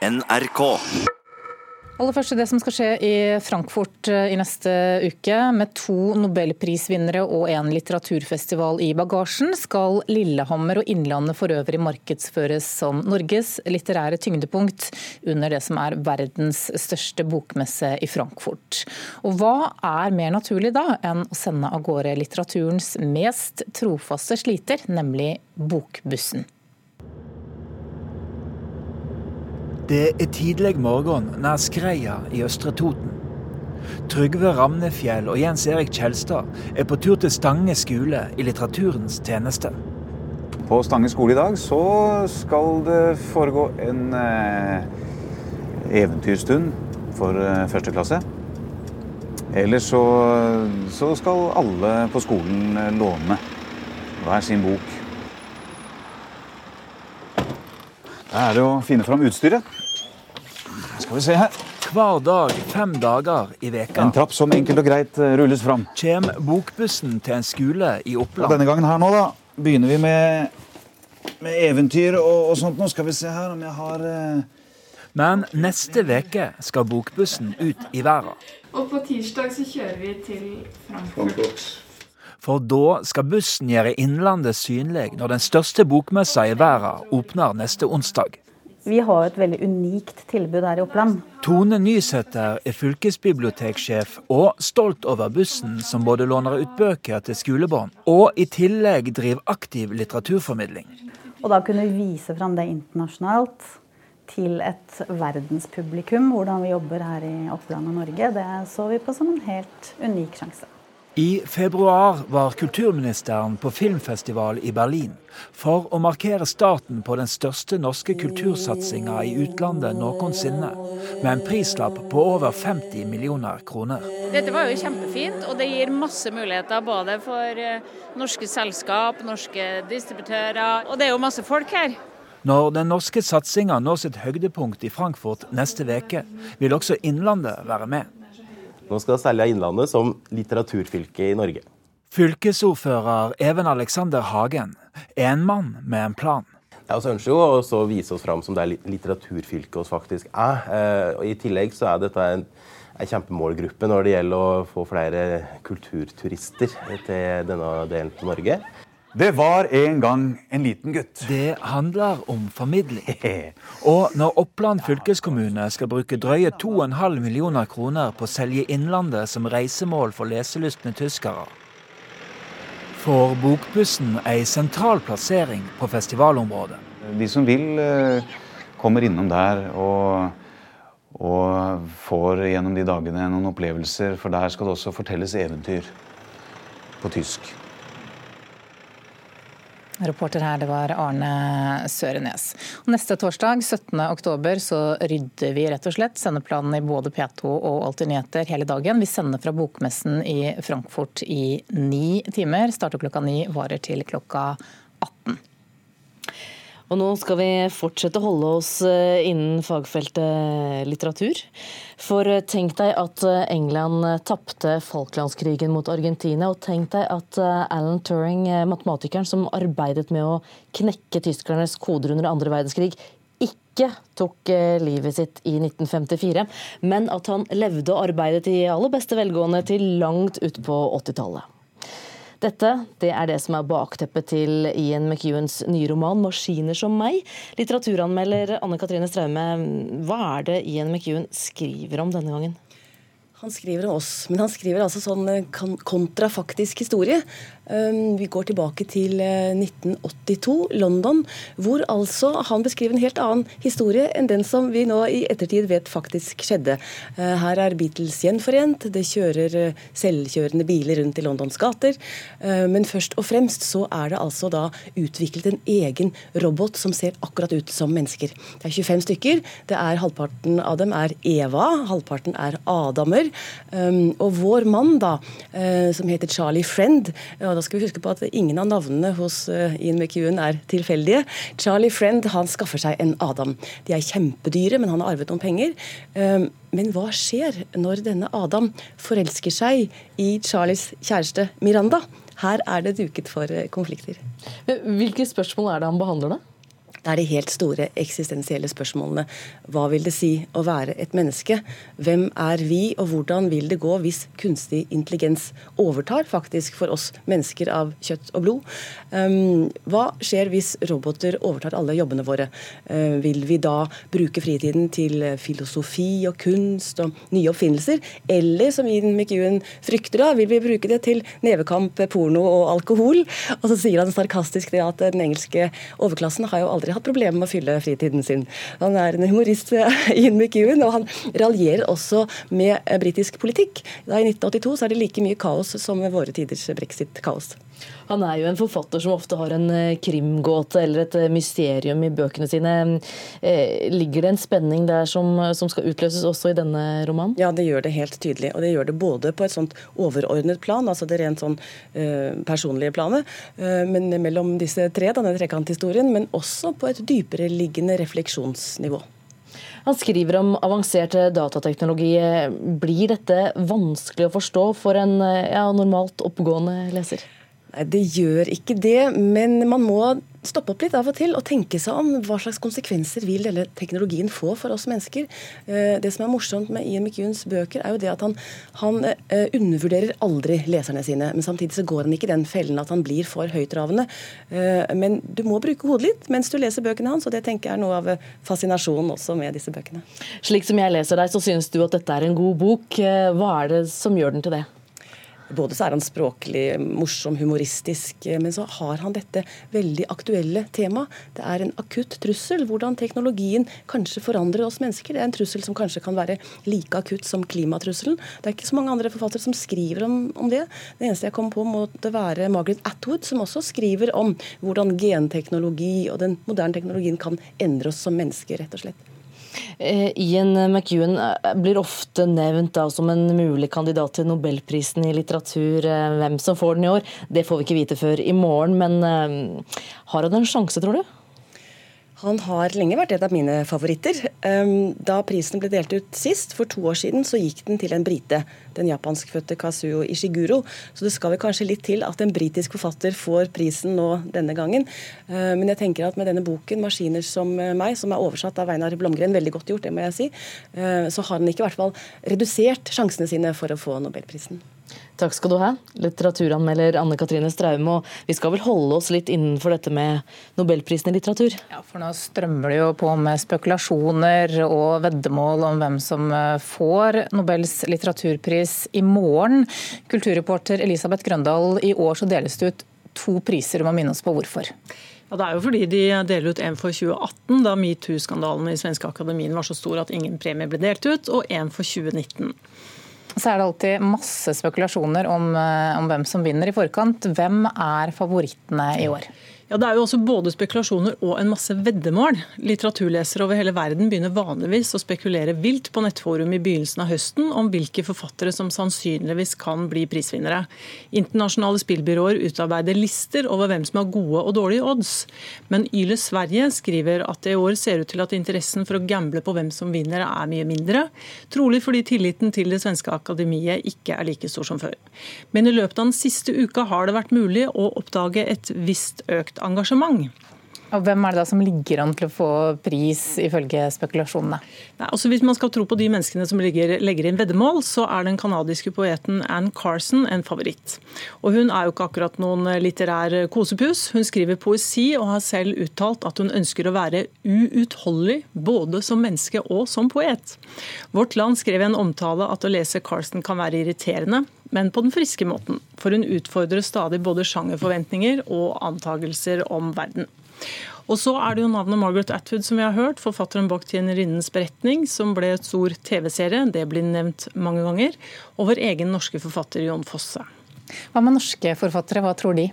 NRK. Aller først det som skal skje i Frankfurt eh, i neste uke. Med to nobelprisvinnere og en litteraturfestival i bagasjen, skal Lillehammer og Innlandet for øvrig markedsføres som Norges litterære tyngdepunkt under det som er verdens største bokmesse i Frankfurt. Og hva er mer naturlig da enn å sende av gårde litteraturens mest trofaste sliter, nemlig Bokbussen? Det er tidlig morgen nær Skreia i Østre Toten. Trygve Ramnefjell og Jens Erik Kjelstad er på tur til Stange skole i litteraturens tjeneste. På Stange skole i dag så skal det foregå en eh, eventyrstund for eh, første klasse. Ellers så, så skal alle på skolen eh, låne hver sin bok. Da er det å finne fram utstyret. Skal vi se her. Hver dag fem dager i veka En trapp som enkelt og greit eh, rulles fram. Kjem bokbussen til en skole i Og Oppland. denne gangen her nå, da, begynner vi med, med eventyr og, og sånt. Nå skal vi se her om jeg har eh, Men neste veke skal bokbussen ut i verden. Og på tirsdag så kjører vi til Frankfurt. For da skal bussen gjøre Innlandet synlig når den største bokmessa i verden åpner neste onsdag. Vi har et veldig unikt tilbud her i Oppland. Tone Nysæter er fylkesbiblioteksjef og stolt over bussen som både låner ut bøker til skolebarn, og i tillegg driver aktiv litteraturformidling. Og da kunne vi vise fram det internasjonalt til et verdenspublikum, hvordan vi jobber her i Oppland og Norge, det så vi på som en helt unik sjanse. I februar var kulturministeren på filmfestival i Berlin for å markere starten på den største norske kultursatsinga i utlandet noensinne, med en prislapp på over 50 millioner kroner. Dette var jo kjempefint, og det gir masse muligheter både for eh, norske selskap, norske distributører, og det er jo masse folk her. Når den norske satsinga når sitt høydepunkt i Frankfurt neste veke, vil også Innlandet være med. Nå skal selge Innlandet som litteraturfylke i Norge. Fylkesordfører Even Alexander Hagen er en mann med en plan. Vi ønsker jo å vise oss fram som det er litteraturfylket oss faktisk er. Eh, og I tillegg så er dette en, en kjempemålgruppe når det gjelder å få flere kulturturister til denne delen av Norge. Det var en gang en liten gutt. Det handler om formidling. Og når Oppland fylkeskommune skal bruke drøye 2,5 millioner kroner på å selge Innlandet som reisemål for leselystne tyskere, får Bokbussen ei sentral plassering på festivalområdet. De som vil, eh, kommer innom der og, og får gjennom de dagene noen opplevelser, for der skal det også fortelles eventyr på tysk. Reporter her, det var Arne Sørenes. Neste torsdag, 17. oktober, så rydder vi rett og slett sendeplanen i både P2 og Alltid nyheter hele dagen. Vi sender fra bokmessen i Frankfurt i ni timer. Starter klokka ni, varer til klokka 18. Og nå skal vi fortsette å holde oss eh, innen fagfeltet litteratur. For eh, tenk deg at eh, England tapte Falklandskrigen mot Argentina, og tenk deg at Alan Turing, matematikeren som arbeidet med å knekke tyskernes koder under andre verdenskrig, ikke tok livet sitt i 1954, men at han levde og arbeidet i aller beste velgående til langt utpå 80-tallet. Dette det er det som er bakteppet til Ian McEwans nye roman 'Maskiner som meg'. Litteraturanmelder Anne Katrine Straume, hva er det Ian McEwan skriver om denne gangen? Han skriver om oss, men han skriver altså sånn kontrafaktisk historie. Um, vi går tilbake til 1982, eh, London, hvor altså han beskriver en helt annen historie enn den som vi nå i ettertid vet faktisk skjedde. Eh, her er Beatles gjenforent, det kjører eh, selvkjørende biler rundt i Londons gater. Men først og fremst så er det altså da utviklet en egen robot som ser akkurat ut som mennesker. Det er 25 stykker. det er Halvparten av dem er Eva, halvparten er Adamer. Um, og vår mann, da, som heter Charlie Friend og da skal vi huske på at ingen av navnene hos eh, Ian McEwan er tilfeldige. Charlie Friend han skaffer seg en Adam. De er kjempedyre, men han har arvet noen penger. Ehm, men hva skjer når denne Adam forelsker seg i Charlies kjæreste Miranda? Her er det duket for eh, konflikter. Hvilke spørsmål er det han behandler, da? Det er de helt store eksistensielle spørsmålene. Hva vil det si å være et menneske? Hvem er vi, og hvordan vil det gå hvis kunstig intelligens overtar faktisk for oss mennesker av kjøtt og blod? Um, hva skjer hvis roboter overtar alle jobbene våre? Uh, vil vi da bruke fritiden til filosofi og kunst og nye oppfinnelser? Eller som Ian McEwan frykter, da, vil vi bruke det til nevekamp, porno og alkohol? Og så sier han sarkastisk det at den engelske overklassen har jo aldri aldri hatt problemer med å fylle fritiden sin. Han er en humorist, Ian McEwan, og han raljerer også med eh, britisk politikk. Da I 1982 så er det like mye kaos som våre tiders brexit-kaos. Han er jo en forfatter som ofte har en eh, krimgåte eller et eh, mysterium i bøkene sine. Ligger det en spenning der som, som, skal utløses også i denne romanen? Ja, det gjør det helt tydelig. Og det gjør det både på et sånt overordnet plan, altså det rent sånn uh, personlige planet, uh, men mellom disse tre, denne trekanthistorien, men også på et dypere liggende refleksjonsnivå. Han skriver om avansert datateknologi. Blir dette vanskelig å forstå for en ja, normalt oppegående leser? Nei, Det gjør ikke det, men man må stoppe opp litt av og til og tenke seg om hva slags konsekvenser vil denne teknologien få for oss mennesker. Eh, det som er morsomt med Ian McEwans bøker, er jo det at han, han eh, undervurderer aldri leserne sine. Men samtidig så går han ikke i den fellen at han blir for høytravende. Eh, men du må bruke hodet litt mens du leser bøkene hans, og det tenker jeg er noe av fascinasjonen også med disse bøkene. Slik som jeg leser deg, så synes du at dette er en god bok. Hva er det som gjør den til det? Både så er han språklig morsom, humoristisk, men så har han dette veldig aktuelle temaet. Det er en akutt trussel. Hvordan teknologien kanskje forandrer oss mennesker. Det er en trussel som kanskje kan være like akutt som klimatrusselen. Det er ikke så mange andre forfattere som skriver om, om det. Det eneste jeg kom på, måtte være Margaret Atwood, som også skriver om hvordan genteknologi og den moderne teknologien kan endre oss som mennesker, rett og slett. Eh, Ian McEwan eh, blir ofte nevnt da, som en mulig kandidat til nobelprisen i litteratur. Eh, hvem som får den i år, det får vi ikke vite før i morgen. Men har han en sjanse, tror du? Han har lenge vært et av mine favoritter. Ehm, da prisen ble delt ut sist, for to år siden, så gikk den til en brite. Den japanskfødte Kazuo Ishiguro. Så det skal vel kanskje litt til at en britisk forfatter får prisen nå denne gangen. Ehm, men jeg tenker at med denne boken, 'Maskiner som meg', som er oversatt av Weinar Blomgren, veldig godt gjort, det må jeg si, ehm, så har han ikke i hvert fall redusert sjansene sine for å få nobelprisen. Takk skal du ha, litteraturanmelder Anne Katrine Straume. Og vi skal vel holde oss litt innenfor dette med nobelprisen i litteratur? Ja, for nå strømmer det jo på med spekulasjoner og veddemål om hvem som eh, får Nobels litteraturpris i morgen. Kulturreporter Elisabeth Grøndal, i år så deles det ut to priser. Du må minne oss på hvorfor. Ja, Det er jo fordi de deler ut en for 2018, da metoo-skandalen i Svenske Akademien var så stor at ingen premie ble delt ut, og en for 2019 så er det alltid masse spekulasjoner om, eh, om hvem som vinner i forkant. Hvem er favorittene i år? Ja, Det er jo også både spekulasjoner og en masse veddemål. Litteraturlesere over hele verden begynner vanligvis å spekulere vilt på nettforum i begynnelsen av høsten om hvilke forfattere som sannsynligvis kan bli prisvinnere. Internasjonale spillbyråer utarbeider lister over hvem som har gode og dårlige odds. Men Yle Sverige skriver at det i år ser ut til at interessen for å gamble på hvem som vinner er mye mindre. Trolig fordi tilliten til det svenske akademiet ikke er like stor som før. Men i løpet av den siste uka har det vært mulig å oppdage et visst økt engasjement. Og Hvem er det da som ligger an til å få pris, ifølge spekulasjonene? Nei, altså Hvis man skal tro på de menneskene som legger, legger inn veddemål, så er den canadiske poeten Anne Carson en favoritt. Og Hun er jo ikke akkurat noen litterær kosepus. Hun skriver poesi og har selv uttalt at hun ønsker å være uutholdelig både som menneske og som poet. Vårt Land skrev i en omtale at å lese Carson kan være irriterende, men på den friske måten. For hun utfordrer stadig både sjangerforventninger og antagelser om verden. Og så er det jo navnet Margaret Atwood som vi har hørt, forfatteren bak 'Tjenerinnens beretning', som ble et stor TV-serie, det blir nevnt mange ganger, og vår egen norske forfatter Jon Fosse. Hva med norske forfattere, hva tror de?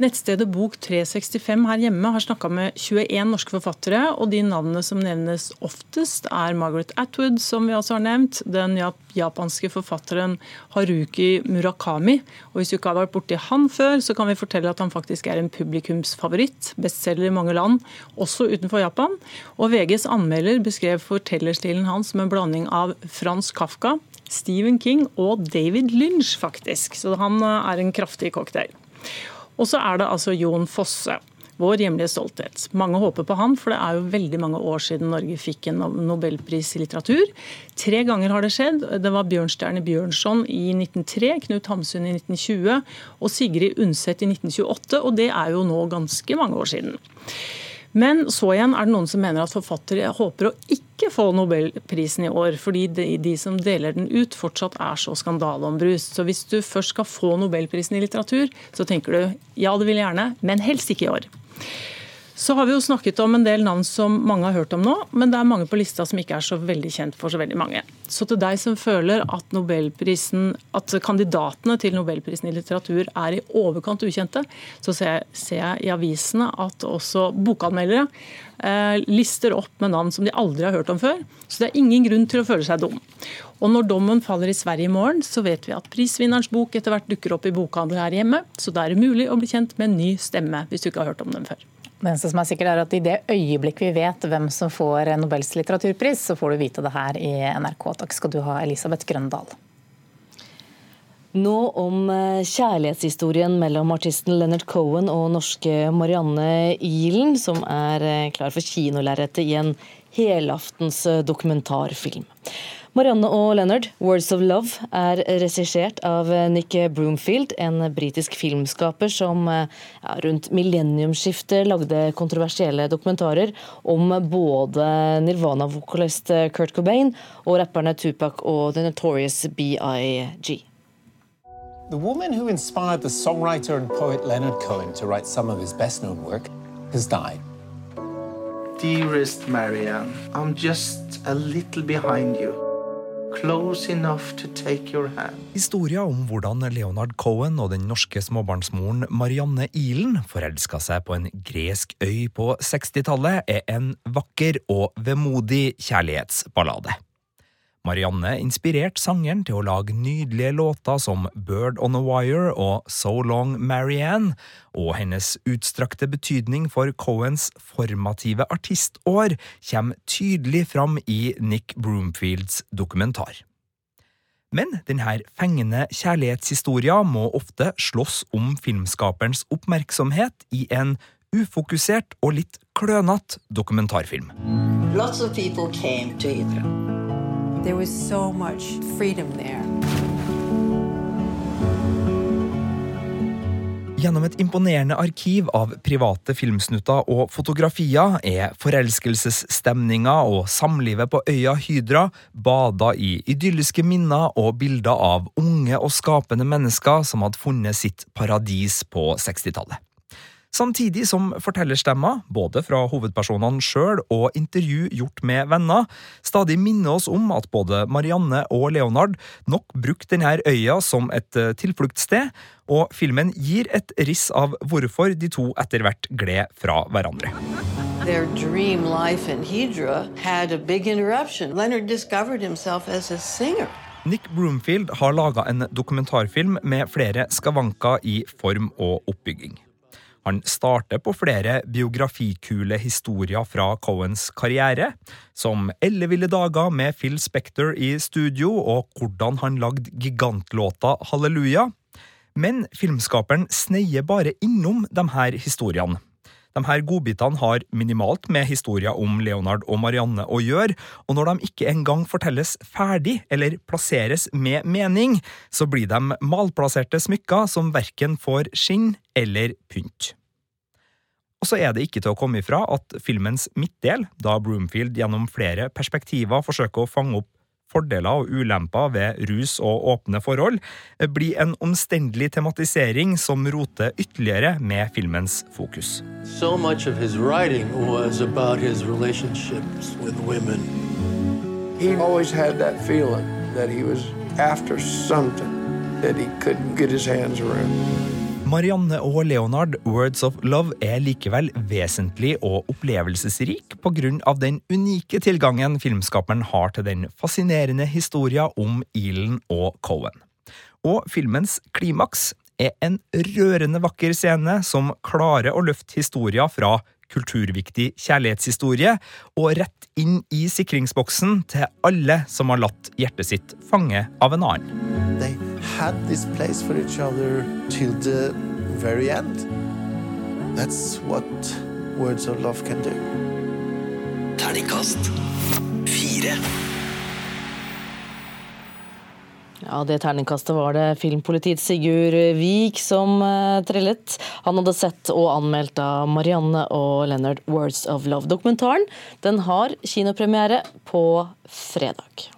Nettstedet Bok365 her hjemme har snakka med 21 norske forfattere, og de navnene som nevnes oftest, er Margaret Atwood, som vi også har nevnt, den japanske forfatteren Haruki Murakami. Og Hvis du ikke har vært borti han før, så kan vi fortelle at han faktisk er en publikumsfavoritt. Bestselger i mange land, også utenfor Japan. Og VGs anmelder beskrev fortellerstilen hans som en blanding av Frans Kafka, Stephen King og David Lynch, faktisk. Så han er en kraftig cocktail. Og så er det altså Jon Fosse, vår hjemlige stolthet. Mange håper på han, for det er jo veldig mange år siden Norge fikk en nobelpris i litteratur. Tre ganger har det skjedd. Det var Bjørnstjerne Bjørnson i 1903, Knut Hamsun i 1920 og Sigrid Undset i 1928, og det er jo nå ganske mange år siden. Men så igjen er det noen som mener at forfattere håper å ikke få nobelprisen i år, fordi de, de som deler den ut, fortsatt er så skandaleombrust. Så hvis du først skal få nobelprisen i litteratur, så tenker du ja, det vil jeg gjerne, men helst ikke i år. Så har vi jo snakket om en del navn som mange har hørt om nå, men det er mange på lista som ikke er så veldig kjent for så veldig mange. Så til deg som føler at, at kandidatene til nobelprisen i litteratur er i overkant ukjente, så ser jeg, ser jeg i avisene at også bokanmeldere eh, lister opp med navn som de aldri har hørt om før. Så det er ingen grunn til å føle seg dum. Og når dommen faller i Sverige i morgen, så vet vi at prisvinnerens bok etter hvert dukker opp i bokhandel her hjemme, så da er det mulig å bli kjent med en ny stemme, hvis du ikke har hørt om den før. Det eneste som er sikkert er at I det øyeblikk vi vet hvem som får Nobels litteraturpris, så får du vite det her i NRK. Takk skal du ha, Elisabeth Grøndal. Nå om eh, kjærlighetshistorien mellom artisten Leonard Cohen og norske Marianne Ihlen, som er eh, klar for kinolerretet i en helaftens eh, dokumentarfilm. Marianne og Leonard, 'Words of Love', er regissert av Nick Broomfield, en britisk filmskaper som ja, rundt millenniumsskiftet lagde kontroversielle dokumentarer om både Nirvana-vokalist Kurt Cobain og rapperne Tupac og The Notorious BIG. The woman who inspired the songwriter and poet Leonard Cohen to write some of his best known work has died. Dearest Marianne, I'm just a little behind you. Historia om hvordan Leonard Cohen og den norske småbarnsmoren Marianne Ihlen forelska seg på en gresk øy på 60-tallet, er en vakker og vemodig kjærlighetsballade. Marianne inspirerte sangeren til å lage nydelige låter som Bird on a Wire og So Long Marianne, og hennes utstrakte betydning for Cohens formative artistår kommer tydelig fram i Nick Broomfields dokumentar. Men denne fengende kjærlighetshistorien må ofte slåss om filmskaperens oppmerksomhet i en ufokusert og litt klønete dokumentarfilm. Lots of people came to. There was so much freedom there. Gjennom et imponerende arkiv av private filmsnutter og fotografier er forelskelsesstemninga og samlivet på øya Hydra bada i idylliske minner og bilder av unge og skapende mennesker som hadde funnet sitt paradis på 60-tallet. Samtidig som fortellerstemmer, både fra hovedpersonene sjøl og intervju gjort med venner, stadig minner oss om at både Marianne og Leonard nok brukte denne øya som et eh, tilfluktssted, og filmen gir et riss av hvorfor de to etter hvert gled fra hverandre. Their dream life in Hydra had a big interruption. Leonard discovered himself as a singer. Nick Broomfield har laga en dokumentarfilm med flere skavanker i form og oppbygging. Han starter på flere biografikule historier fra Cohens karriere, som Elleville dager med Phil Spector i studio og hvordan han lagde gigantlåta Halleluja. Men filmskaperen sneier bare innom de her historiene. De her godbitene har minimalt med historier om Leonard og Marianne å gjøre, og når de ikke engang fortelles ferdig eller plasseres med mening, så blir de malplasserte smykker som verken får skinn eller pynt. Og så er det ikke til å komme ifra at filmens midtdel, da Broomfield gjennom flere perspektiver forsøker å fange opp fordeler og ulemper ved rus og åpne forhold, blir en omstendelig tematisering som roter ytterligere med filmens fokus. So much of his writing was about his relationships with women. He always had that feeling that he was after something that he couldn't get his hands around. Marianne og Leonard, Words of Love, er likevel vesentlig og opplevelsesrik pga. den unike tilgangen filmskaperen har til den fascinerende historien om Elan og Cohen. Og filmens klimaks er en rørende vakker scene som klarer å løfte historien fra kulturviktig kjærlighetshistorie og rett inn i sikringsboksen til alle som har latt hjertet sitt fange av en annen. Had this place for each other till the very end. That's what words of love can do. Terningkast fire. Ja, Det terningkastet var det filmpolitiets Sigurd Vik som uh, trillet. Han hadde sett og anmeldt av Marianne og Leonard Words of Love. Dokumentaren den har kinopremiere på fredag.